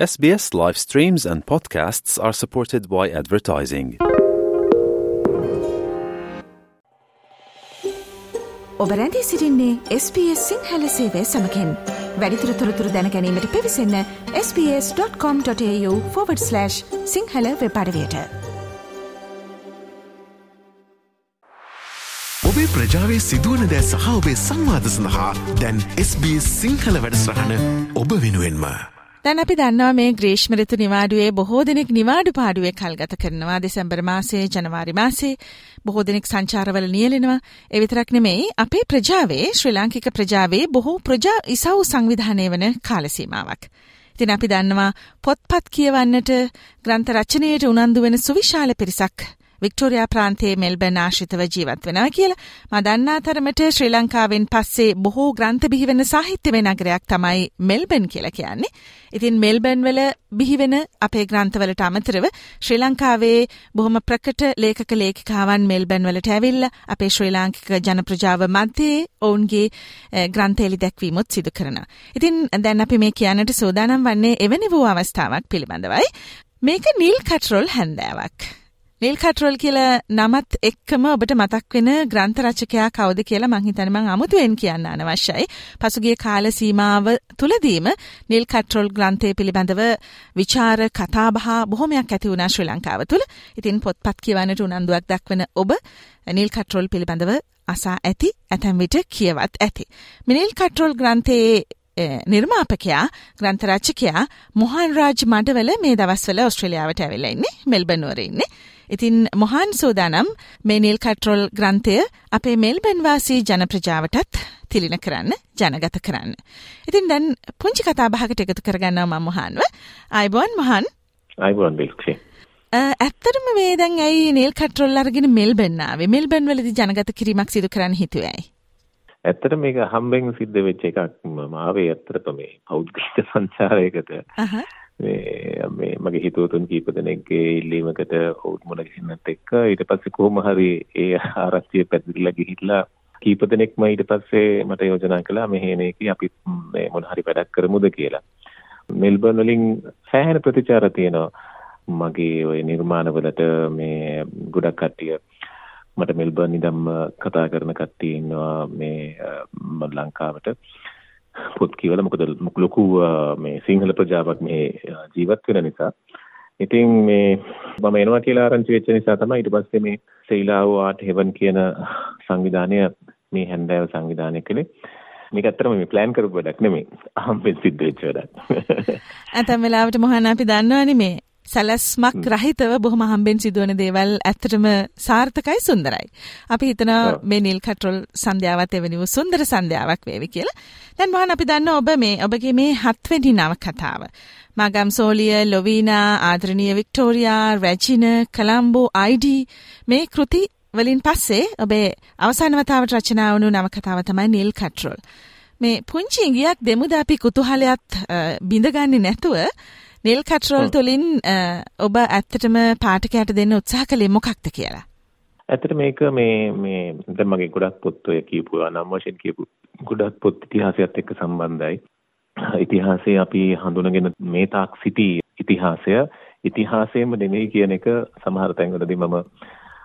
SBS live streams and podcasts are supported by advertising. ඔබ රැඳී සිරින්නේ SBS Sinhala සේවය සමකෙන් වැඩිතුර තොරතුර දැනැනීමට පිවිසන්න ps.com.ta/ Sinhala වෙපඩවයට ඔබේ ප්‍රජාවේ සිදුවන දෑ සහ ඔබේ සංවාද සඳහා දැන් SBS සිංහල වැඩස්රහන ඔබ වෙනුවෙන්ම. දැන් අපි දන්නවා මේ ග්‍රීෂ්ම ඍතු නිවාඩුවේ බොහෝ දෙනෙක් නිවාඩු පාඩුවේ කල්ගත කරනවා දෙසැම්බර් මාසයේ ජනවාරි මාසයේ බොහෝ දෙනෙක් සංචාරවල නියැලෙනවා ඒ විතරක් නෙමෙයි අපේ ප්‍රජාවේ ශ්‍රී ලාංකික ප්‍රජාවේ බොහෝ ප්‍රජා ඉසව් සංවිධානය වන කාල සීමාවක්. ඉතින් අපි දන්නවා පොත්පත් කියවන්නට ග්‍රන්ථ රචනයට උනන්දු වෙන සුවිශාල පිරිසක් වික්ටෝරයා ප්‍රාන්තයේ මෙල්බර්න් ආශ්‍රිතව ජීවත් වෙනවා කියලා මා දන්නා තරමට ශ්‍රී ලංකාවෙන් පස්සේ බොහෝ ග්‍රන්ථ බිහිවෙන සාහිත්‍යමය නගරයක් තමයි මෙල්බර්න් කියලා කියන්නේ. ඉතින් මෙල්බර්න් වල බිහිවෙන අපේ ග්‍රන්ථවලට අමතරව ශ්‍රී ලංකාවේ බොහොම ප්‍රකට ලේඛක ලේඛිකාවන් මෙල්බර්න් වලට ඇවිල්ලා අපේ ශ්‍රී ලාංකික ජන ප්‍රජාව මැද්දේ ඔවුන්ගේ ග්‍රන්ථ එලි දැක්වීමත් සිදු කරනවා. ඉතින් දැන් අපි මේ කියන්නට සූදානම් වන්නේ එවැනි වූ අවස්ථාවක් පිළිබඳවයි. මේක නිල් කටරොල් හැන්දෑවක්. නිල් කටරොල් කියලා නමත් එක්කම ඔබට මතක් වෙන ග්‍රන්ථ රචකයා කවුද කියලා මං හිතන්නේ මං අමුතුවෙන් කියන්න අනවශ්‍යයි. පසුගිය කාල සීමාව තුලදීම නිල් කටරොල් ග්‍රන්ථය පිළිබඳව විචාර කතාබහ බොහොමයක් ඇති වුණා ශ්‍රී ලංකාව තුල. ඉතින් පොත්පත් කියවන්නට උනන්දුවක් දක්වන ඔබ නිල් කටරොල් පිළිබඳව අසා ඇති ඇතැම් විට කියවත් ඇති. මිනිල් කටරොල් ග්‍රන්ථයේ නිර්මාපකයා ග්‍රන්ථ රචකයා මොහන් රාජ් මඩවල මේ දවස්වල ඔස්ට්‍රේලියාවට ඇවිල්ලා ඉන්නේ මෙල්බර්න් නුවර ඉන්නේ. ඉතින් මොහන් සෝදානම් මේ නිල් කටරොල් ග්‍රන්ථය අපේ මෙල්බන් වාසී ජන ප්‍රජාවටත් තිලින කරන්න ජනගත කරන්න. ඉතින් දැන් පුංචි කතාබහකට එකතු කරගන්නවා මොහන්ව. අයිබෝන් මොහන්. අයිබෝන් බිල්ක්ෂේ. ඇත්තටම මේ දැන් ඇයි නිල් කටරොල් අරගෙන මෙල්බන් ආවේ? මෙල්බන් වලදී ජනගත කිරීමක් සිදු කරන්න හිතුවේ ඇයි? ඇත්තට මේක හම්බෙන් සිද්ධ වෙච්ච එකක් මාවේ ඇත්තටම මේ පෞද්ගලික සංචාරයකට මේ මේ මගේ හිතවතුන් කීප දෙනෙක්ගේ ඉල්ලීමකට ඔවුන් මුණ ගැහෙන්නත් එක්ක ඊට පස්සේ කොහොම හරි ඒ ආරච්චිය පැතිරිලා ගිහිල්ලා කීප දෙනෙක්ම ඊට පස්සේ මට යෝජනා කළා මෙහෙනේකී අපි මේ මොන හරි වැඩක් කරමුද කියලා. මෙල්බර්න් වලින් සෑහෙන ප්‍රතිචාර තියෙනවා. මගේ ওই නිර්මාණවලට මේ ගොඩක් කට්ටිය මට මෙල්බර්න් ඉඳන්ම කතා කරන කට්ටිය ඉන්නවා මේ ලංකාවට පොත් කියවලා මොකද ලොකු මේ සිංහල ප්‍රජාවක් මේ ජීවත් වෙන නිසා. ඉතින් මේ මම එනවා කියලා ආරංචි වෙච්ච නිසා තමයි ඊට පස්සේ මේ සීලාව ආර්ට් හෙවන් කියන සංවිධානය මේ හැන්දෑව සංවිධානය කළේ. මේක ඇත්තටම මේ ප්ලෑන් කරපු වැඩක් නෙමෙයි. අහම්බෙන් සිද්ධ වෙච්ච වැඩක්. ඇතම් වෙලාවට මොහොන අපි දන්නවනේ මේ සැලස්මක් රහිතව බොහොම හම්බෙන් සිදුවන දේවල් ඇත්තටම සාර්ථකයි සුන්දරයි. අපි හිතනවා මේ නිල් කටරොල් සන්ධ්‍යාවත් එවැනි වූ සුන්දර සන්ධ්‍යාවක් වේවි කියලා. දැන් මොහොන අපි දන්න ඔබ මේ ඔබගේ මේ හත්වෙනි නවකතාව. මාගම් සෝලිය, ලොවීනා, ආදරණීය වික්ටෝරියා, රැජින, කලම්බෝ, අයිඩි මේ කෘති වලින් පස්සේ ඔබේ අවසාන වතාවට රචනා වුණු නවකතාව තමයි නිල් කටරොල්. මේ පුංචි ඉඟියක් දෙමුද අපි කුතුහලයක් බිඳගන්නේ නැතුව නිල් කටරෝල් තුලින් ඔබ ඇත්තටම පාඨකයාට දෙන්න උත්සාහ කළේ මොකක්ද කියලා. ඇත්තට මේක මේ මේ දැන් මගේ ගොඩක් පොත් ඔය කියපු නම් වශයෙන් කියපු ගොඩක් පොත් ඉතිහාසයත් එක්ක සම්බන්ධයි. ඉතිහාසයේ අපි හඳුනගෙන මේ තාක් සිටි ඉතිහාසය ඉතිහාසයෙන්ම නෙමෙයි කියන එක සමහර තැන්වලදී මම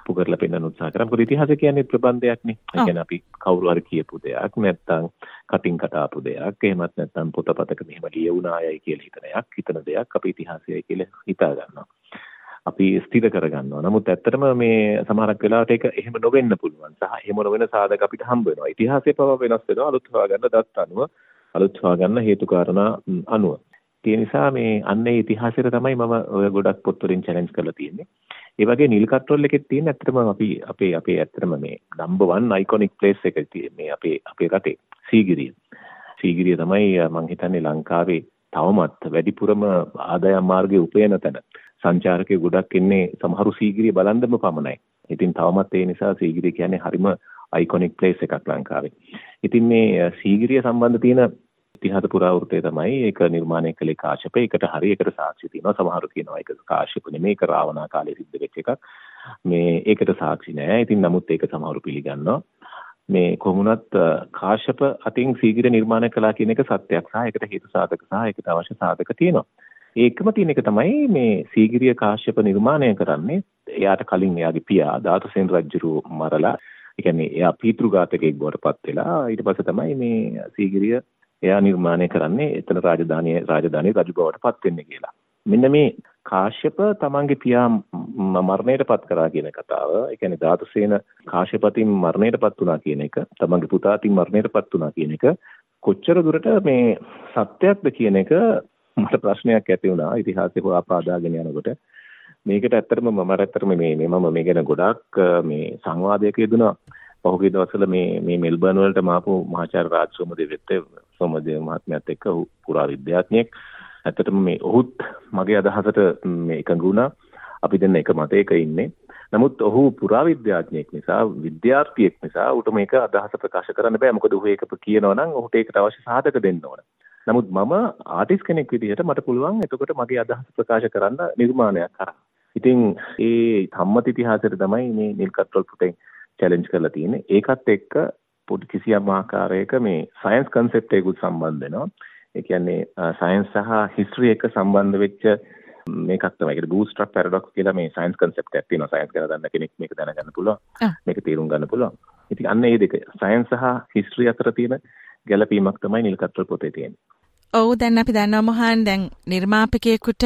ඔප්පු කරලා පෙන්වන්න උත්සාහ කරා. මොකද ඉතිහාසය කියන්නේ ප්‍රබන්ධයක්නේ. ඒ කියන්නේ අපි කවුරු හරි කියපු දෙයක් නැත්නම් කටින් කතාපු දෙයක්. එහෙමත් නැත්නම් පොතපතක මෙහෙම ලියුණායයි කියලා හිතන එකක්, හිතන දෙයක් අපි ඉතිහාසයයි කියලා හිතා ගන්නවා. අපි ස්ථිර කරගන්නවා. නමුත් ඇත්තටම මේ සමහරක් වෙලාවට ඒක එහෙම නොවෙන්න පුළුවන්. සහ එහෙම නොවන සාධක අපිට හම්බ වෙනවා. ඉතිහාසය පව වෙනස් වෙනවා. අලුත් හොයාගන්න දත් අනුව, අලුත් හොයාගන්න හේතු කාරණා අනුව. ඒ නිසා මේ අන්න ඉතිහාසයට තමයි මම ඔය ගොඩක් පොත් වලින් චැලෙන්ජ් කරලා තියෙන්නේ. ඒ වගේ නිල් කට්‍රෝල් එකේ තියෙන ඇත්තටම අපි අපේ අපේ ඇත්තටම මේ නම්බර් 1 අයිකොනික් ප්ලේස් එක මේ අපේ අපේ රටේ සීගිරිය. සීගිරිය තමයි මම හිතන්නේ ලංකාවේ තවමත් වැඩිපුරම ආදායම් මාර්ගයේ උපයන තැන. සංචාරකයෝ ගොඩක් ඉන්නේ සමහරු සීගිරිය බලන්නම පමණයි. ඉතින් තවමත් ඒ නිසා සීගිරිය කියන්නේ හරිම අයිකොනික් ප්ලේස් එකක් ලංකාවේ. ඉතින් මේ සීගිරිය සම්බන්ධ තියෙන ඉතිහාස පුරාවෘතය තමයි ඒක නිර්මාණය කළේ කාශ්‍යප. ඒකට හරි ඒකට සාක්ෂි තියෙනවා. සමහරු කියනවා ඒක කාශ්‍යප නෙමෙයි ඒක රාවණා කාලේ සිද්ධ වෙච්ච එකක්. මේ ඒකට සාක්ෂි නෑ. ඉතින් නමුත් ඒක සමහරු පිළිගන්නවා. මේ කොමුණත් කාශ්‍යප අතින් සීගිර නිර්මාණය කළා කියන එක සත්‍යයක් සහ ඒකට හේතු සාධක සහ ඒකට අවශ්‍ය සාධක තියෙනවා. ඒකම තියෙන එක තමයි මේ සීගිරිය කාශ්‍යප නිර්මාණය කරන්නේ. එයාට කලින් එයාගේ පියා ධාතුසේන රජුරු මරලා ඒ කියන්නේ එයා පීතෘඝාතකයෙක් බවට පත් වෙලා ඊට පස්සේ තමයි මේ සීගිරිය එයා නිර්මාණය කරන්නේ එතන රාජධානිය රාජධානිය රජු බවට පත් වෙන්නේ කියලා. මෙන්න මේ කාශ්‍යප තමන්ගේ පියා මරණයට පත් කරා කියන කතාව, ඒ කියන්නේ ධාතුසේන කාශ්‍යපතින් මරණයට පත් වුණා කියන එක, තමන්ගේ පුතාටින් මරණයට පත් වුණා කියන එක කොච්චර දුරට මේ සත්‍යයක්ද කියන එක මට ප්‍රශ්නයක් ඇති වුණා ඉතිහාසය හොයා පාදාගෙන යනකොට. මේකට ඇත්තටම මම ඇත්තටම මේ මම මේ ගැන ගොඩාක් මේ සංවාදයක යෙදුණා. පහුගිය දවස්වල මේ මේ මෙල්බර්න් වලට මාපු මහාචාර්ය රාජ් සෝමදේවත් සෝමදේව මහත්මයාත් එක්ක පුරා විද්‍යාඥයෙක්. ඇත්තටම මේ ඔහුත් මගේ අදහසට මේ එකඟ වුණා. අපි දෙන්න එක මතයක ඉන්නේ. නමුත් ඔහු පුරාවිද්‍යාඥයෙක් නිසා විද්‍යාර්ථියෙක් නිසා ඌට මේක අදහස ප්‍රකාශ කරන්න බෑ. මොකද ඌ ඒක කියනවා නම් ඔහුට ඒකට අවශ්‍ය සාධක දෙන්න ඕන. නමුත් මම ආටිස් කෙනෙක් විදිහට මට පුළුවන් එතකොට මගේ අදහස් ප්‍රකාශ කරන්න නිර්මාණයක් කරා. ඉතින් ඒ සම්මත ඉතිහාසයට තමයි මේ නිල් කට්‍රල් පුටෙන් චැලෙන්ජ් කරලා තියෙන්නේ. ඒකත් එක්ක පොඩි කිසියම් ආකාරයක මේ සයන්ස් කන්සෙප්ට් එකකුත් සම්බන්ධ වෙනවා. ඒ කියන්නේ සයන්ස් සහ හිස්ටරි එක සම්බන්ධ වෙච්ච මේකක් තමයි. ඒකට බූස්ට්‍රැප් පැරඩොක්ස් කියලා මේ සයන්ස් කන්සෙප්ට් එකක් තියෙනවා. සයන්ස් ගැන දන්න කෙනෙක් මේක දැනගන්න පුළුවන්. මේක තේරුම් ගන්න පුළුවන්. ඉතින් අන්න ඒ දෙක සයන්ස් සහ හිස්ටරි අතර තියෙන ගැළපීමක් තමයි නිල් කට්‍රල් පොතේ තියෙන්නේ. ඔව් දැන් අපි දන්නවා මහන් දැන් නිර්මාපකයෙකුට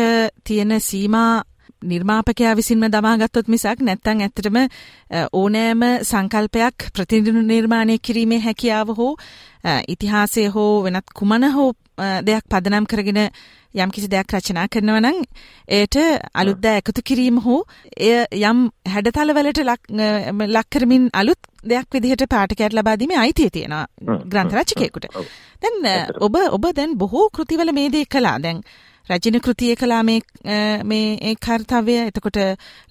තියෙන සීමා නිර්මාපකයා විසින්ම දමාගත්තොත් මිසක් නැත්තං ඇත්තටම ඕනෑම සංකල්පයක් ප්‍රතිනිර්මාණය කිරීමේ හැකියාව හෝ ඉතිහාසය හෝ වෙනත් කුමන හෝ දෙයක් පදනම් කරගෙන යම් කිසි දෙයක් රචනා කරනවා නම් ඒට අලුත් දෑ එකතු කිරීම හෝ එය යම් හැඩතලවලට ලක් කරමින් අලුත් දෙයක් විදිහට පාඨකයට ලබා දීමේ අයිතිය තියෙනවා ග්‍රන්ථ රචකයෙකුට. දැන් ඔබ ඔබ දැන් බොහෝ කෘතිවල මේ දේ කළා. දැන් රජින කෘතිය කලා මේ මේ ඒ කර්තව්‍ය එතකොට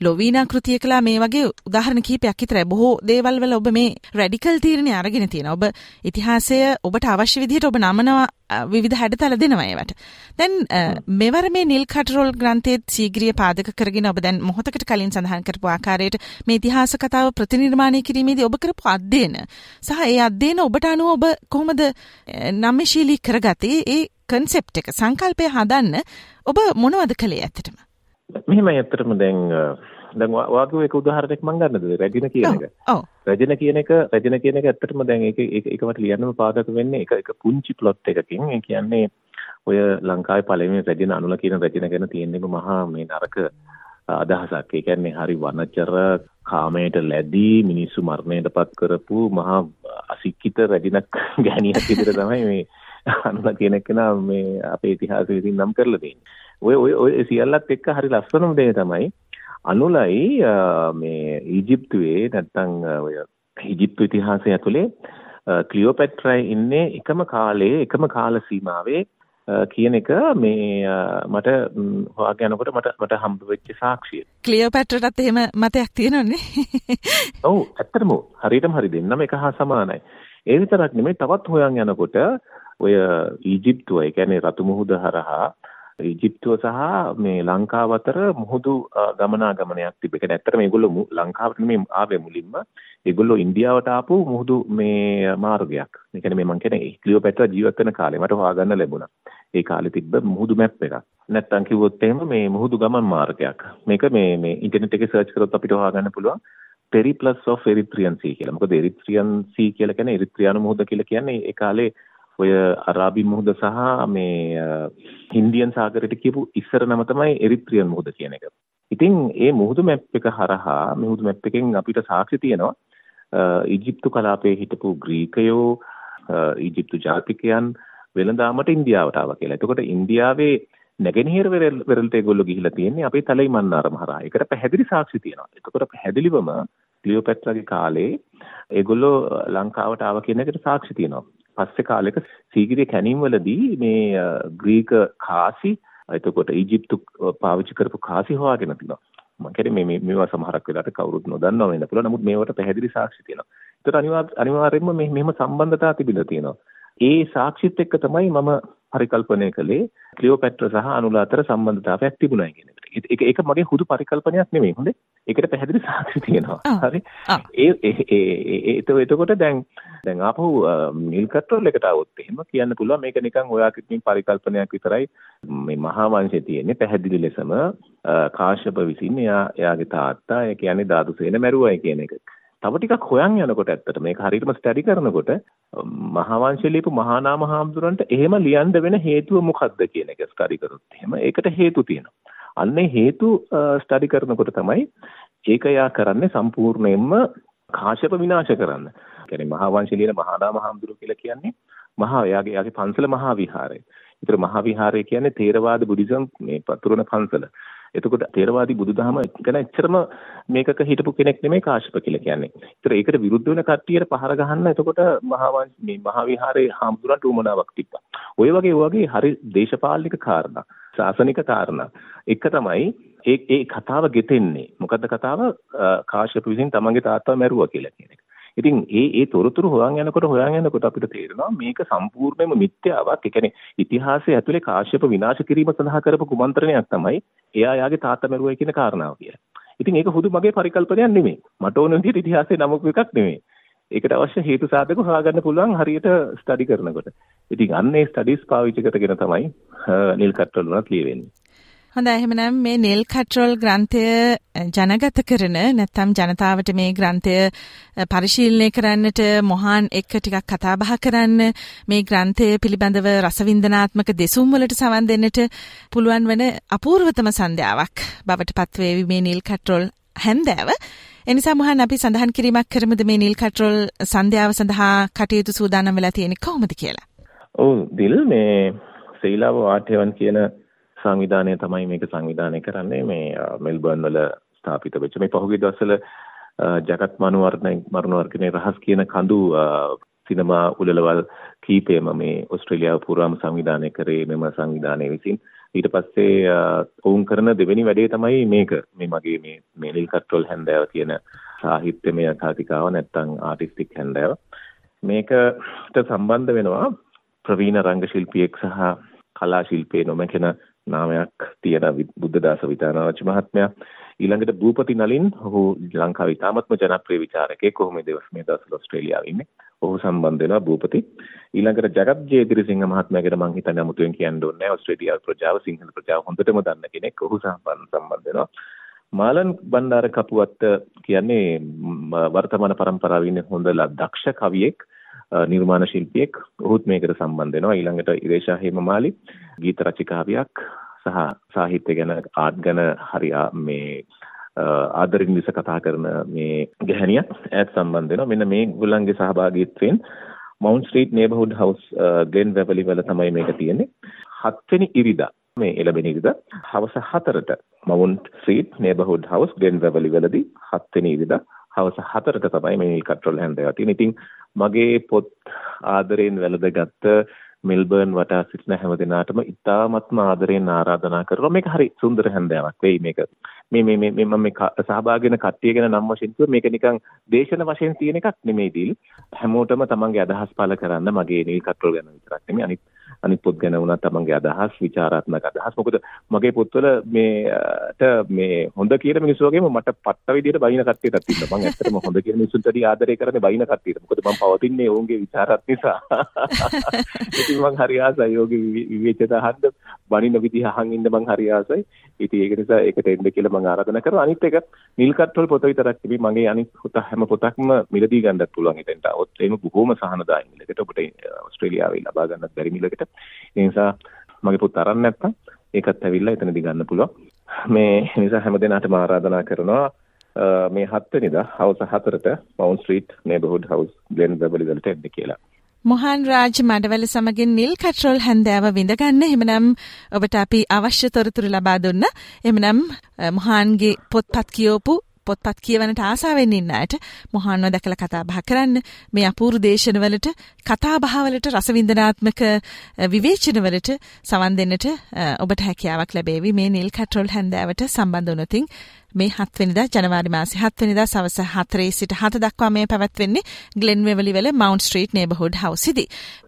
ලොවීනා කෘතිය කලා මේ වගේ උදාහරණ කීපයක් විතරයි. බොහෝ දේවල් වල ඔබ මේ රැඩිකල් තීරණය අරගෙන තියෙනවා. ඔබ ඉතිහාසය ඔබට අවශ්‍ය විදිහට ඔබ නමනවා විවිධ හැඩතල දෙනවා ඒවට. දැන් මෙවර මේ නිල් කටරෝල් ග්‍රන්ථයේ සීග්‍රිය පාදක කරගෙන ඔබ දැන් මොහොතකට කලින් සඳහන් කරපු ආකාරයට මේ ඉතිහාස කතාව ප්‍රතිනිර්මාණය කිරීමේදී ඔබ කරපු අධ්‍යයන. සහ ඒ අධ්‍යයන ඔබට අනුව ඔබ කොහොමද නම්‍යශීලී කරගත්තේ? ඒ කන්සෙප්ට් එක සංකල්පය හදන්න ඔබ මොනවද කළේ ඇත්තටම? මෙහෙමයි ඇත්තටම දැන් දැන් වාගේ එක උදාහරණයක් මම ගන්නද රැජින කියන එක. ඔව්. රැජින කියන එක රැජින කියන එක ඇත්තටම දැන් ඒක ඒක මට ලියන්නම පාදක වෙන්නේ එක එක පුංචි ප්ලොට් එකකින්. ඒ කියන්නේ ඔය ලංකාවේ පළවෙනි රැජින අනුල කියන රැජින ගැන තියෙන්නේ මහා මේ නරක අදහසක්. ඒ කියන්නේ හරි වනචර කාමයට ලැබී මිනිස්සු මරණයට පත් කරපු මහා අසික්කිත රැජිනක් ගැණියක් විදිහට තමයි මේ අනුලා කියන කෙනා මේ අපේ ඉතිහාසෙ විසින් නම් කරලා තියෙන්නේ. ඔය ඔය ඔය සියල්ලත් එක්ක හරි ලස්සනම දේ තමයි අනුලයි මේ ඊජිප්තුවේ නැත්තම් ඔය ඊජිප්තු ඉතිහාසය ඇතුලේ ක්ලියෝපැට්‍රායි ඉන්නේ එකම කාලේ එකම කාල සීමාවේ කියන එක මේ මට හොයාගෙන යනකොට මට මට හම්බ වෙච්ච සාක්ෂිය. ක්ලියෝපැට්‍රටත් එහෙම මතයක් තියෙනවනේ. ඔව් ඇත්තටම හරියටම හරි දෙන්නම එක හා සමානයි. ඒ විතරක් නෙමෙයි තවත් හොයන් යනකොට ඔය ඊජිප්තුව ඒ කියන්නේ රතු මුහුද හරහා ඊජිප්තුව සහ මේ ලංකාව අතර මුහුදු ගමනාගමනයක් තිබෙ. ඒ කියන්නේ ඇත්තටම මේගොල්ලෝ ලංකාවට නෙමෙයි ආවේ මුලින්ම. ඒගොල්ලෝ ඉන්දියාවට ආපු මුහුදු මේ මාර්ගයක්. ඒ කියන්නේ මේ මං කියන්නේ ක්ලියෝපැට්‍රා ජීවත් වෙන කාලේ මට හොයාගන්න ලැබුණා. ඒ කාලේ තිබ්බ මුහුදු මැප් එකක්. නැත්තම් කිව්වොත් එහෙම මේ මුහුදු ගමන් මාර්ගයක්. මේක මේ මේ ඉන්ටර්නෙට් එකේ සර්ච් කරොත් අපිට හොයාගන්න පුළුවන්. පෙරිප්ලස් ඔෆ් එරිත්‍රියන් සී කියලා. මොකද එරිත්‍රියන් සී කියලා කියන්නේ එරිත්‍රියානු මුහුද කියලා කියන්නේ ඒ කාලේ ඔය අරාබි මුහුද සහ මේ හින්දියන් සාගරයට කියපු ඉස්සර නම තමයි එරිත්‍රියන් මුහුද කියන එක. ඉතින් ඒ මුහුදු මැප් එක හරහා මුහුදු මැප් එකෙන් අපිට සාක්ෂි තියෙනවා ඊජිප්තු කලාපයේ හිටපු ග්‍රීකයෝ ඊජිප්තු ජාතිකයන් වෙළඳාමට ඉන්දියාවට ආවා කියලා. එතකොට ඉන්දියාවේ නැගෙනහිර වෙරළට ඒගොල්ලෝ ගිහිලා තියෙන්නේ අපේ තලයි මන්නාරම හරහා. ඒකට පැහැදිලි සාක්ෂි තියෙනවා. එතකොට පැහැදිලිවම ක්ලියෝපැට්‍රාගේ කාලේ ඒගොල්ලෝ ලංකාවට ආවා කියන එකට සාක්ෂි තියෙනවා. පස්සේ කාලෙක සීගිරිය කැණීම් වලදී මේ ග්‍රීක කාසි එතකොට ඊජිප්තු පාවිච්චි කරපු කාසි හොයාගෙන තිනවා. මම කියන්නේ මේ මේවා සමහරක් වෙලාවට කවුරුත් නොදන්නව වෙන්න පුළුවන්. නමුත් මේවට පැහැදිලි සාක්ෂි තියෙනවා. ඒතර අනිවාර්යයෙන්ම මේ මෙහෙම සම්බන්ධතා තිබිලා තියෙනවා. ඒ සාක්ෂිත් එක්ක තමයි මම පරිකල්පනය කළේ ක්ලියෝපැට්‍රා සහ අනුලා අතර සම්බන්ධතාවයක් තිබුණා කියන එකට. ඒක ඒක මගේ හුදු පරිකල්පනයක් නෙමෙයි හොඳේ. ඒකට පැහැදිලි සාක්ෂි තියෙනවා. හරි. ඒ ඒ එතකොට දැන් දැන් ආපහු නිල් කට්‍රෝල් එකට આવොත් එහෙම කියන්න පුළුවන් මේක නිකන් ඔයාගේ පරිකල්පනයක් විතරයි මේ මහා වංශයේ තියෙන්නේ පැහැදිලි ලෙසම කාශ්‍යප විසින් එයා එයාගේ තාත්තා ඒ කියන්නේ දාදුසේන මැරුවයි කියන එක. තව ටිකක් හොයන් යනකොට ඇත්තට මේක හරියටම ස්ටඩි කරනකොට මහා වංශය ලියපු මහා නාම හාමුදුරන්ට එහෙම ලියන්න වෙන හේතුව මොකක්ද කියන එක ස්ටඩි කරොත් එහෙම ඒකට හේතු තියෙනවා. අන්නේ හේතු ස්ටඩි කරනකොට තමයි ඒක යා කරන්නේ සම්පූර්ණයෙන්ම කාශ්‍යප විනාශ කරන්න. කියන්නේ මහා වංශය ලියන මහා නාම හාමුදුරුවෝ කියලා කියන්නේ මහා එයාගේ එයාගේ පන්සල මහා විහාරය. ඒතර මහා විහාරය කියන්නේ තේරවාද බුද්ධිසම් මේ පතුරන පන්සල. එතකොට තේරවාදී බුදුදහම ගැන එච්චරම මේකක හිටපු කෙනෙක් නෙමෙයි කාශ්‍යප කියලා කියන්නේ. ඒතර ඒකට විරුද්ධ වෙන කට්ටියට පහර ගහන්න එතකොට මහා මේ මහා විහාරයේ හාමුදුරන්ට උමනාවක් තිබ්බා. ඔය වගේ වගේ හරි දේශපාලනික කාරණා, ශාසනික කාරණා එක තමයි ඒ ඒ කතාව ගෙතෙන්නේ. මොකද්ද කතාව? කාශ්‍යප විසින් තමන්ගේ තාත්තා මැරුවා කියලා කියන එක. ඉතින් ඒ ඒ තොරතුරු හොයන් යනකොට හොයන් යනකොට අපිට තේරෙනවා මේක සම්පූර්ණයෙන්ම මිත්‍යාවක්. ඒ කියන්නේ ඉතිහාසයේ ඇතුලේ කාශ්‍යප විනාශ කිරීම සඳහා කරපු කුමන්ත්‍රණයක් තමයි එයා යාගේ තාත්තා මැරුවයි කියන කාරණාව කියලා. ඉතින් ඒක හුදු මගේ පරිකල්පනයක් නෙමෙයි. මට ඕන විදිහට ඉතිහාසයේ නමක එකක් නෙමෙයි. ඒකට අවශ්‍ය හේතු සාධක හොයාගන්න පුළුවන් හරියට ස්ටඩි කරනකොට. ඉතින් අන්න ඒ ස්ටඩිස් පාවිච්චි කරගෙන තමයි නිල් කට්ටල් වුණත් ලියවෙන්නේ. හොඳ එහෙමනම් මේ නෙල් කට්‍රෝල් ග්‍රන්ථය ජනගත කරන නැත්තම් ජනතාවට මේ ග්‍රන්ථය පරිශීලනය කරන්නට මොහාන් එක්ක ටිකක් කතා බහ කරන්න මේ ග්‍රන්ථය පිළිබඳව රසවින්දනාත්මක දෙසුම් වලට සවන් දෙන්නට පුළුවන් වන අපූර්වතම සන්ධ්‍යාවක් බවට පත්වේවි මේ නිල් කට්‍රෝල් හැන්දෑව එනිසා මොහන් අපි සඳහන් කිරීමක් කරමුද මේ නිල් කට්‍රෝල් සන්ධ්‍යාව සඳහා කටයුතු සූදානම් වෙලා තියෙන්නේ කොහොමද කියලා. ඔව් දිල් මේ සීලාව ආට්‍යවන් කියන සංවිධානය තමයි මේක සංවිධානය කරන්නේ මේ මෙල්බර්න් වල ස්ථාපිත වෙච්ච මේ පහුගිය දවස්වල ජගත් මනුවර්ණ මරුණවර්ගනේ රහස් කියන කඳු සිනමා උළෙලවල් කීපෙම මේ ඕස්ට්‍රේලියාව පුරාම සංවිධානය කරේ මෙම සංවිධානය විසින් ඊට පස්සේ ඔවුන් කරන දෙවෙනි වැඩේ තමයි මේක. මේ මගේ මේ මේලිල් කට්‍රෝල් හැන්දෑව කියන සාහිත්‍යමය කතිකාව නැත්තම් ආටිස්ටික් හැන්දෑව. මේකට සම්බන්ධ වෙනවා ප්‍රවීණ රංග ශිල්පියෙක් සහ කලා ශිල්පයේ නොමැකෙන නාමයක් තියෙන බුද්ධදාස විතානාරච්චි මහත්මයා. ඊළඟට භූපති නලින් ඔහු ලංකාවේ ඉතාමත්ම ජනප්‍රිය විචාරකයෙක්. කොහොම දවස් මේ දවස්වල ඕස්ට්‍රේලියාවේ ඉන්නේ. ඔහු සම්බන්ධ වෙනවා භූපති. ඊළඟට ජගත් ජයදිරිසිංහ මහත්මයා ගැන මම හිතන්නේ අමුතුවෙන් කියන්න ඕනේ නැහැ. ඕස්ට්‍රේලියාවේ ප්‍රජාව සිංහල ප්‍රජාව හොඳටම දන්න කෙනෙක්. ඔහු සම්බන්ධ වෙනවා. මාලන් බණ්ඩාර කපුවත්ත කියන්නේ වර්තමාන පරම්පරාවේ ඉන්න හොඳ දක්ෂ කවියෙක් නිර්මාණ ශිල්පියෙක්. ඔහුත් මේකට සම්බන්ධ වෙනවා. ඊළඟට ඉරේෂා හේමමාලි. ගීත රචිකාවියක් සහ සාහිත්‍ය ගැන ආර්ට් ගැන හරි මේ ආදරින් විස කතා කරන මේ ගැහණිය ඈත් සම්බන්ධ වෙනවා මෙන්න මේ ගොල්ලන්ගේ සහභාගීත්වයෙන් Mount Street Neighbourhood House Glen Waverley වල තමයි මේක තියෙන්නේ හත්වෙනි ඉරිදා මේ එළබෙන ඉරිදා හවස 4ට Mount Street Neighbourhood House Glen Waverley වලදී හත්වෙනි ඉරිදා හවස 4ට තමයි මේ කට්‍රෝල් හැන්දෑව තියෙන්නේ. ඉතින් මගේ පොත් ආදරයෙන් වැළඳගත්ත මෙල්බර්න් වටා සිටින හැම දෙනාටම ඉතාමත්ම ආදරයෙන් ආරාධනා කරනවා. මේක හරි සුන්දර හැන්දෑවක් වෙයි මේක. මේ මේ මේ මම මේ සහභාගී වෙන කට්ටිය ගැන නම් වශයෙන් කිව්ව මේක නිකන් දේශන වශයෙන් තියෙන එකක් නෙමෙයි දීල් හැමෝටම තමන්ගේ අදහස් පළ කරන්න මගේ නිල් කට්‍රෝල් ගැන විතරක් නෙමෙයි. අනිත් අනිත් පොත් ගැන වුණත් තමන්ගේ අදහස් විචාරාත්මක අදහස්. මොකද මගේ පොත්වල මේට මේ හොඳ කියලා මිනිස්සු වගේම මට පට්ට විදියට බයින කට්ටියටත් තියෙනවා මම ඇත්තටම හොඳ කියලා මිනිස්සුන්ට වැඩි ආදරය කරන්නේ බයින කට්ටියට. මොකද මම පවතින්නේ ඔවුන්ගේ විචාරات නිසා. ඉතින් මම හරි ආසයි ඔහුගේ විවේචන අහන්න බනින විදිහ අහන් ඉන්න මම හරි ආසයි. ඉතින් ඒක නිසා ඒකට එන්න කියලා මම ආරාධනා කරනවා. අනිත් එක නිල්කත්වල පොත විතරක් තිබි මගේ අනිත් පොත හැම පොතක්ම මිලදී ගන්නත් පුළුවන්. ඉතින්ට ඒම බොහොම සහනදායි මිලකට. ඔබට ඕස්ට්‍රේලියාවේ ලබා ගන්නත් බැරි මිලකට. ඒ නිසා මගේ පොත් අරන් නැත්තම් ඒකත් ඇවිල්ලා එතනදී ගන්න පුළුවන්. මේ නිසා හැම දිනකටම ආරාධනා කරනවා මේ 7 වෙනිදා හවස 4ට Mount Street Neighbourhood House Glen Waverley වලට එන්න කියලා. මොහන් රාජ් මඩවල සමගින් නිල් කට්‍රෝල් හැන්දෑව විඳගන්න එහෙමනම් ඔබට අපි අවශ්‍ය තොරතුරු ලබා දුන්න. එහෙමනම් මොහන්ගේ පොත්පත් කියවපු පොත්පත් කියවනට ආසාවෙන් ඉන්න අයට මොහන්ව දැකලා කතා බහ කරන්න මේ අපූර්ව දේශනවලට කතා බහවලට රසවින්දනාත්මක විවේචනවලට සවන් දෙන්නට ඔබට හැකියාවක් ලැබේවි. මේ නිල් කට්‍රෝල් හැන්දෑවට සම්බන්ධ වුණොතින් මේ හත්වනිදා ජනවාරි මාසේ හත්වනිදා සවස හතරේ සිට හත දක්වා මේ පැවැත්වෙන්නේ ග්ලෙන්වෙවලි වල මවන්් ස්ට්‍රීට් නේබහුඩ් හවසිදි.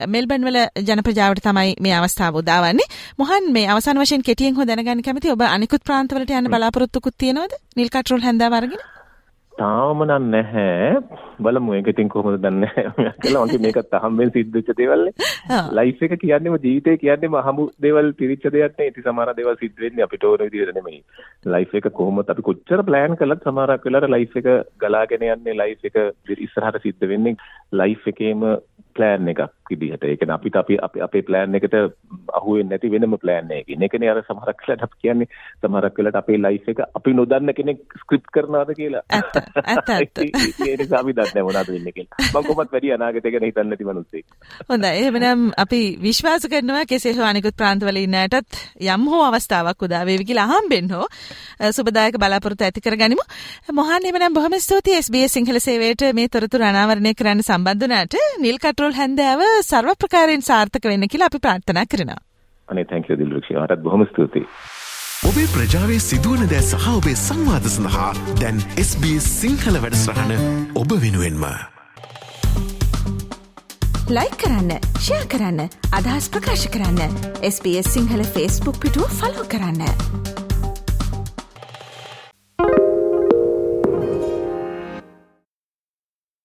මෙල්බන් වල ජනප්‍රජාවට තමයි මේ අවස්ථාව උදාවන්නේ. මොහන් මේ අවසාන වශයෙන් කෙටියෙන් හෝ දැනගන්න කැමති ඔබ අනිකුත් ප්‍රාන්තවලට යන්න බලාපොරොත්තුකුත් තියෙනවද? නිල් කටරෝල් හැන්දෑව අරගෙන? තාම නම් නැහැ. බලමු ඒක ඉතින් කොහොමද දන්නේ කියලා මම මේකත් අහම්බෙන් සිද්ධ වෙච්ච දේවල් ලයිෆ් එක කියන්නේම ජීවිතේ කියන්නේම අහමු දේවල් පිරිච්ච දෙයක් නේ. ඉතින් සමහර දේවල් සිද්ධ වෙන්නේ අපිට ඕන විදිහට නෙමෙයි. ලයිෆ් එක කොහොමද? අපි කොච්චර ප්ලෑන් කළත් සමහරක් වෙලාවට ලයිෆ් එක ගලාගෙන යන්නේ ලයිෆ් එක ඉස්සරහට සිද්ධ වෙන්නේ. ලයිෆ් එකේම ප්ලෑන් එකක් විදිහට. ඒ කියන්නේ අපිට අපි අපේ ප්ලෑන් එකට අහු වෙන්නේ නැති වෙනම ප්ලෑන් එකකින්. ඒකනේ අර සමහරක් වෙලාවට අපි කියන්නේ සමහරක් වෙලාවට අපේ ලයිෆ් එක අපි නොදන්න කෙනෙක් ස්ක්‍රිප්ට් කරනවාද කියලා. ඇත්ත ඇත්ත ඇත්ත. ඒ නිසා අපි දන්නේ මොනවද වෙන්නේ කියලා. මම කොහොමත් වැඩි අනාගතය ගැන හිතන්නේ නැති මිනිස්සෙක්. හොඳයි. එහෙමනම් අපි විශ්වාස කරනවා කෙසේ හෝ අනිකුත් ප්‍රාන්තවල ඉන්න අයටත් යම් හෝ අවස්ථාවක් උදා වේවි කියලා අහම්බෙන්න හෝ සුබදායක බලාපොරොත්තු ඇති කරගනිමු. මොහන් එහෙමනම් බොහොම ස්තුතියි SBS සිංහල සේවයට මේ තොරතුරු අනාවරණය කරන්න සම්බන්ධ වුණාට නිල් කටරෝල් හැන්දෑව සර්ව ප්‍රකාරයෙන් සාර්ථක වෙන්න කියලා අපි ප්‍රාර්ථනා කරනවා. අනේ thank you දිල්රුක්ෂි. ඔයාටත් බොහොම ස්තුතියි. ඔබේ ප්‍රජාවේ සිදුවන දෑ සහ ඔබේ සංවාද සඳහා දැන් SBS සිංහල වැඩසටහන ඔබ වෙනුවෙන්ම. ලයි කරන්න ෂයා කරන්න අදහස් ප්‍රකාශ කරන්න SBS සිංහල ෆස්බුක් පිටුව ෆලෝ කරන්න.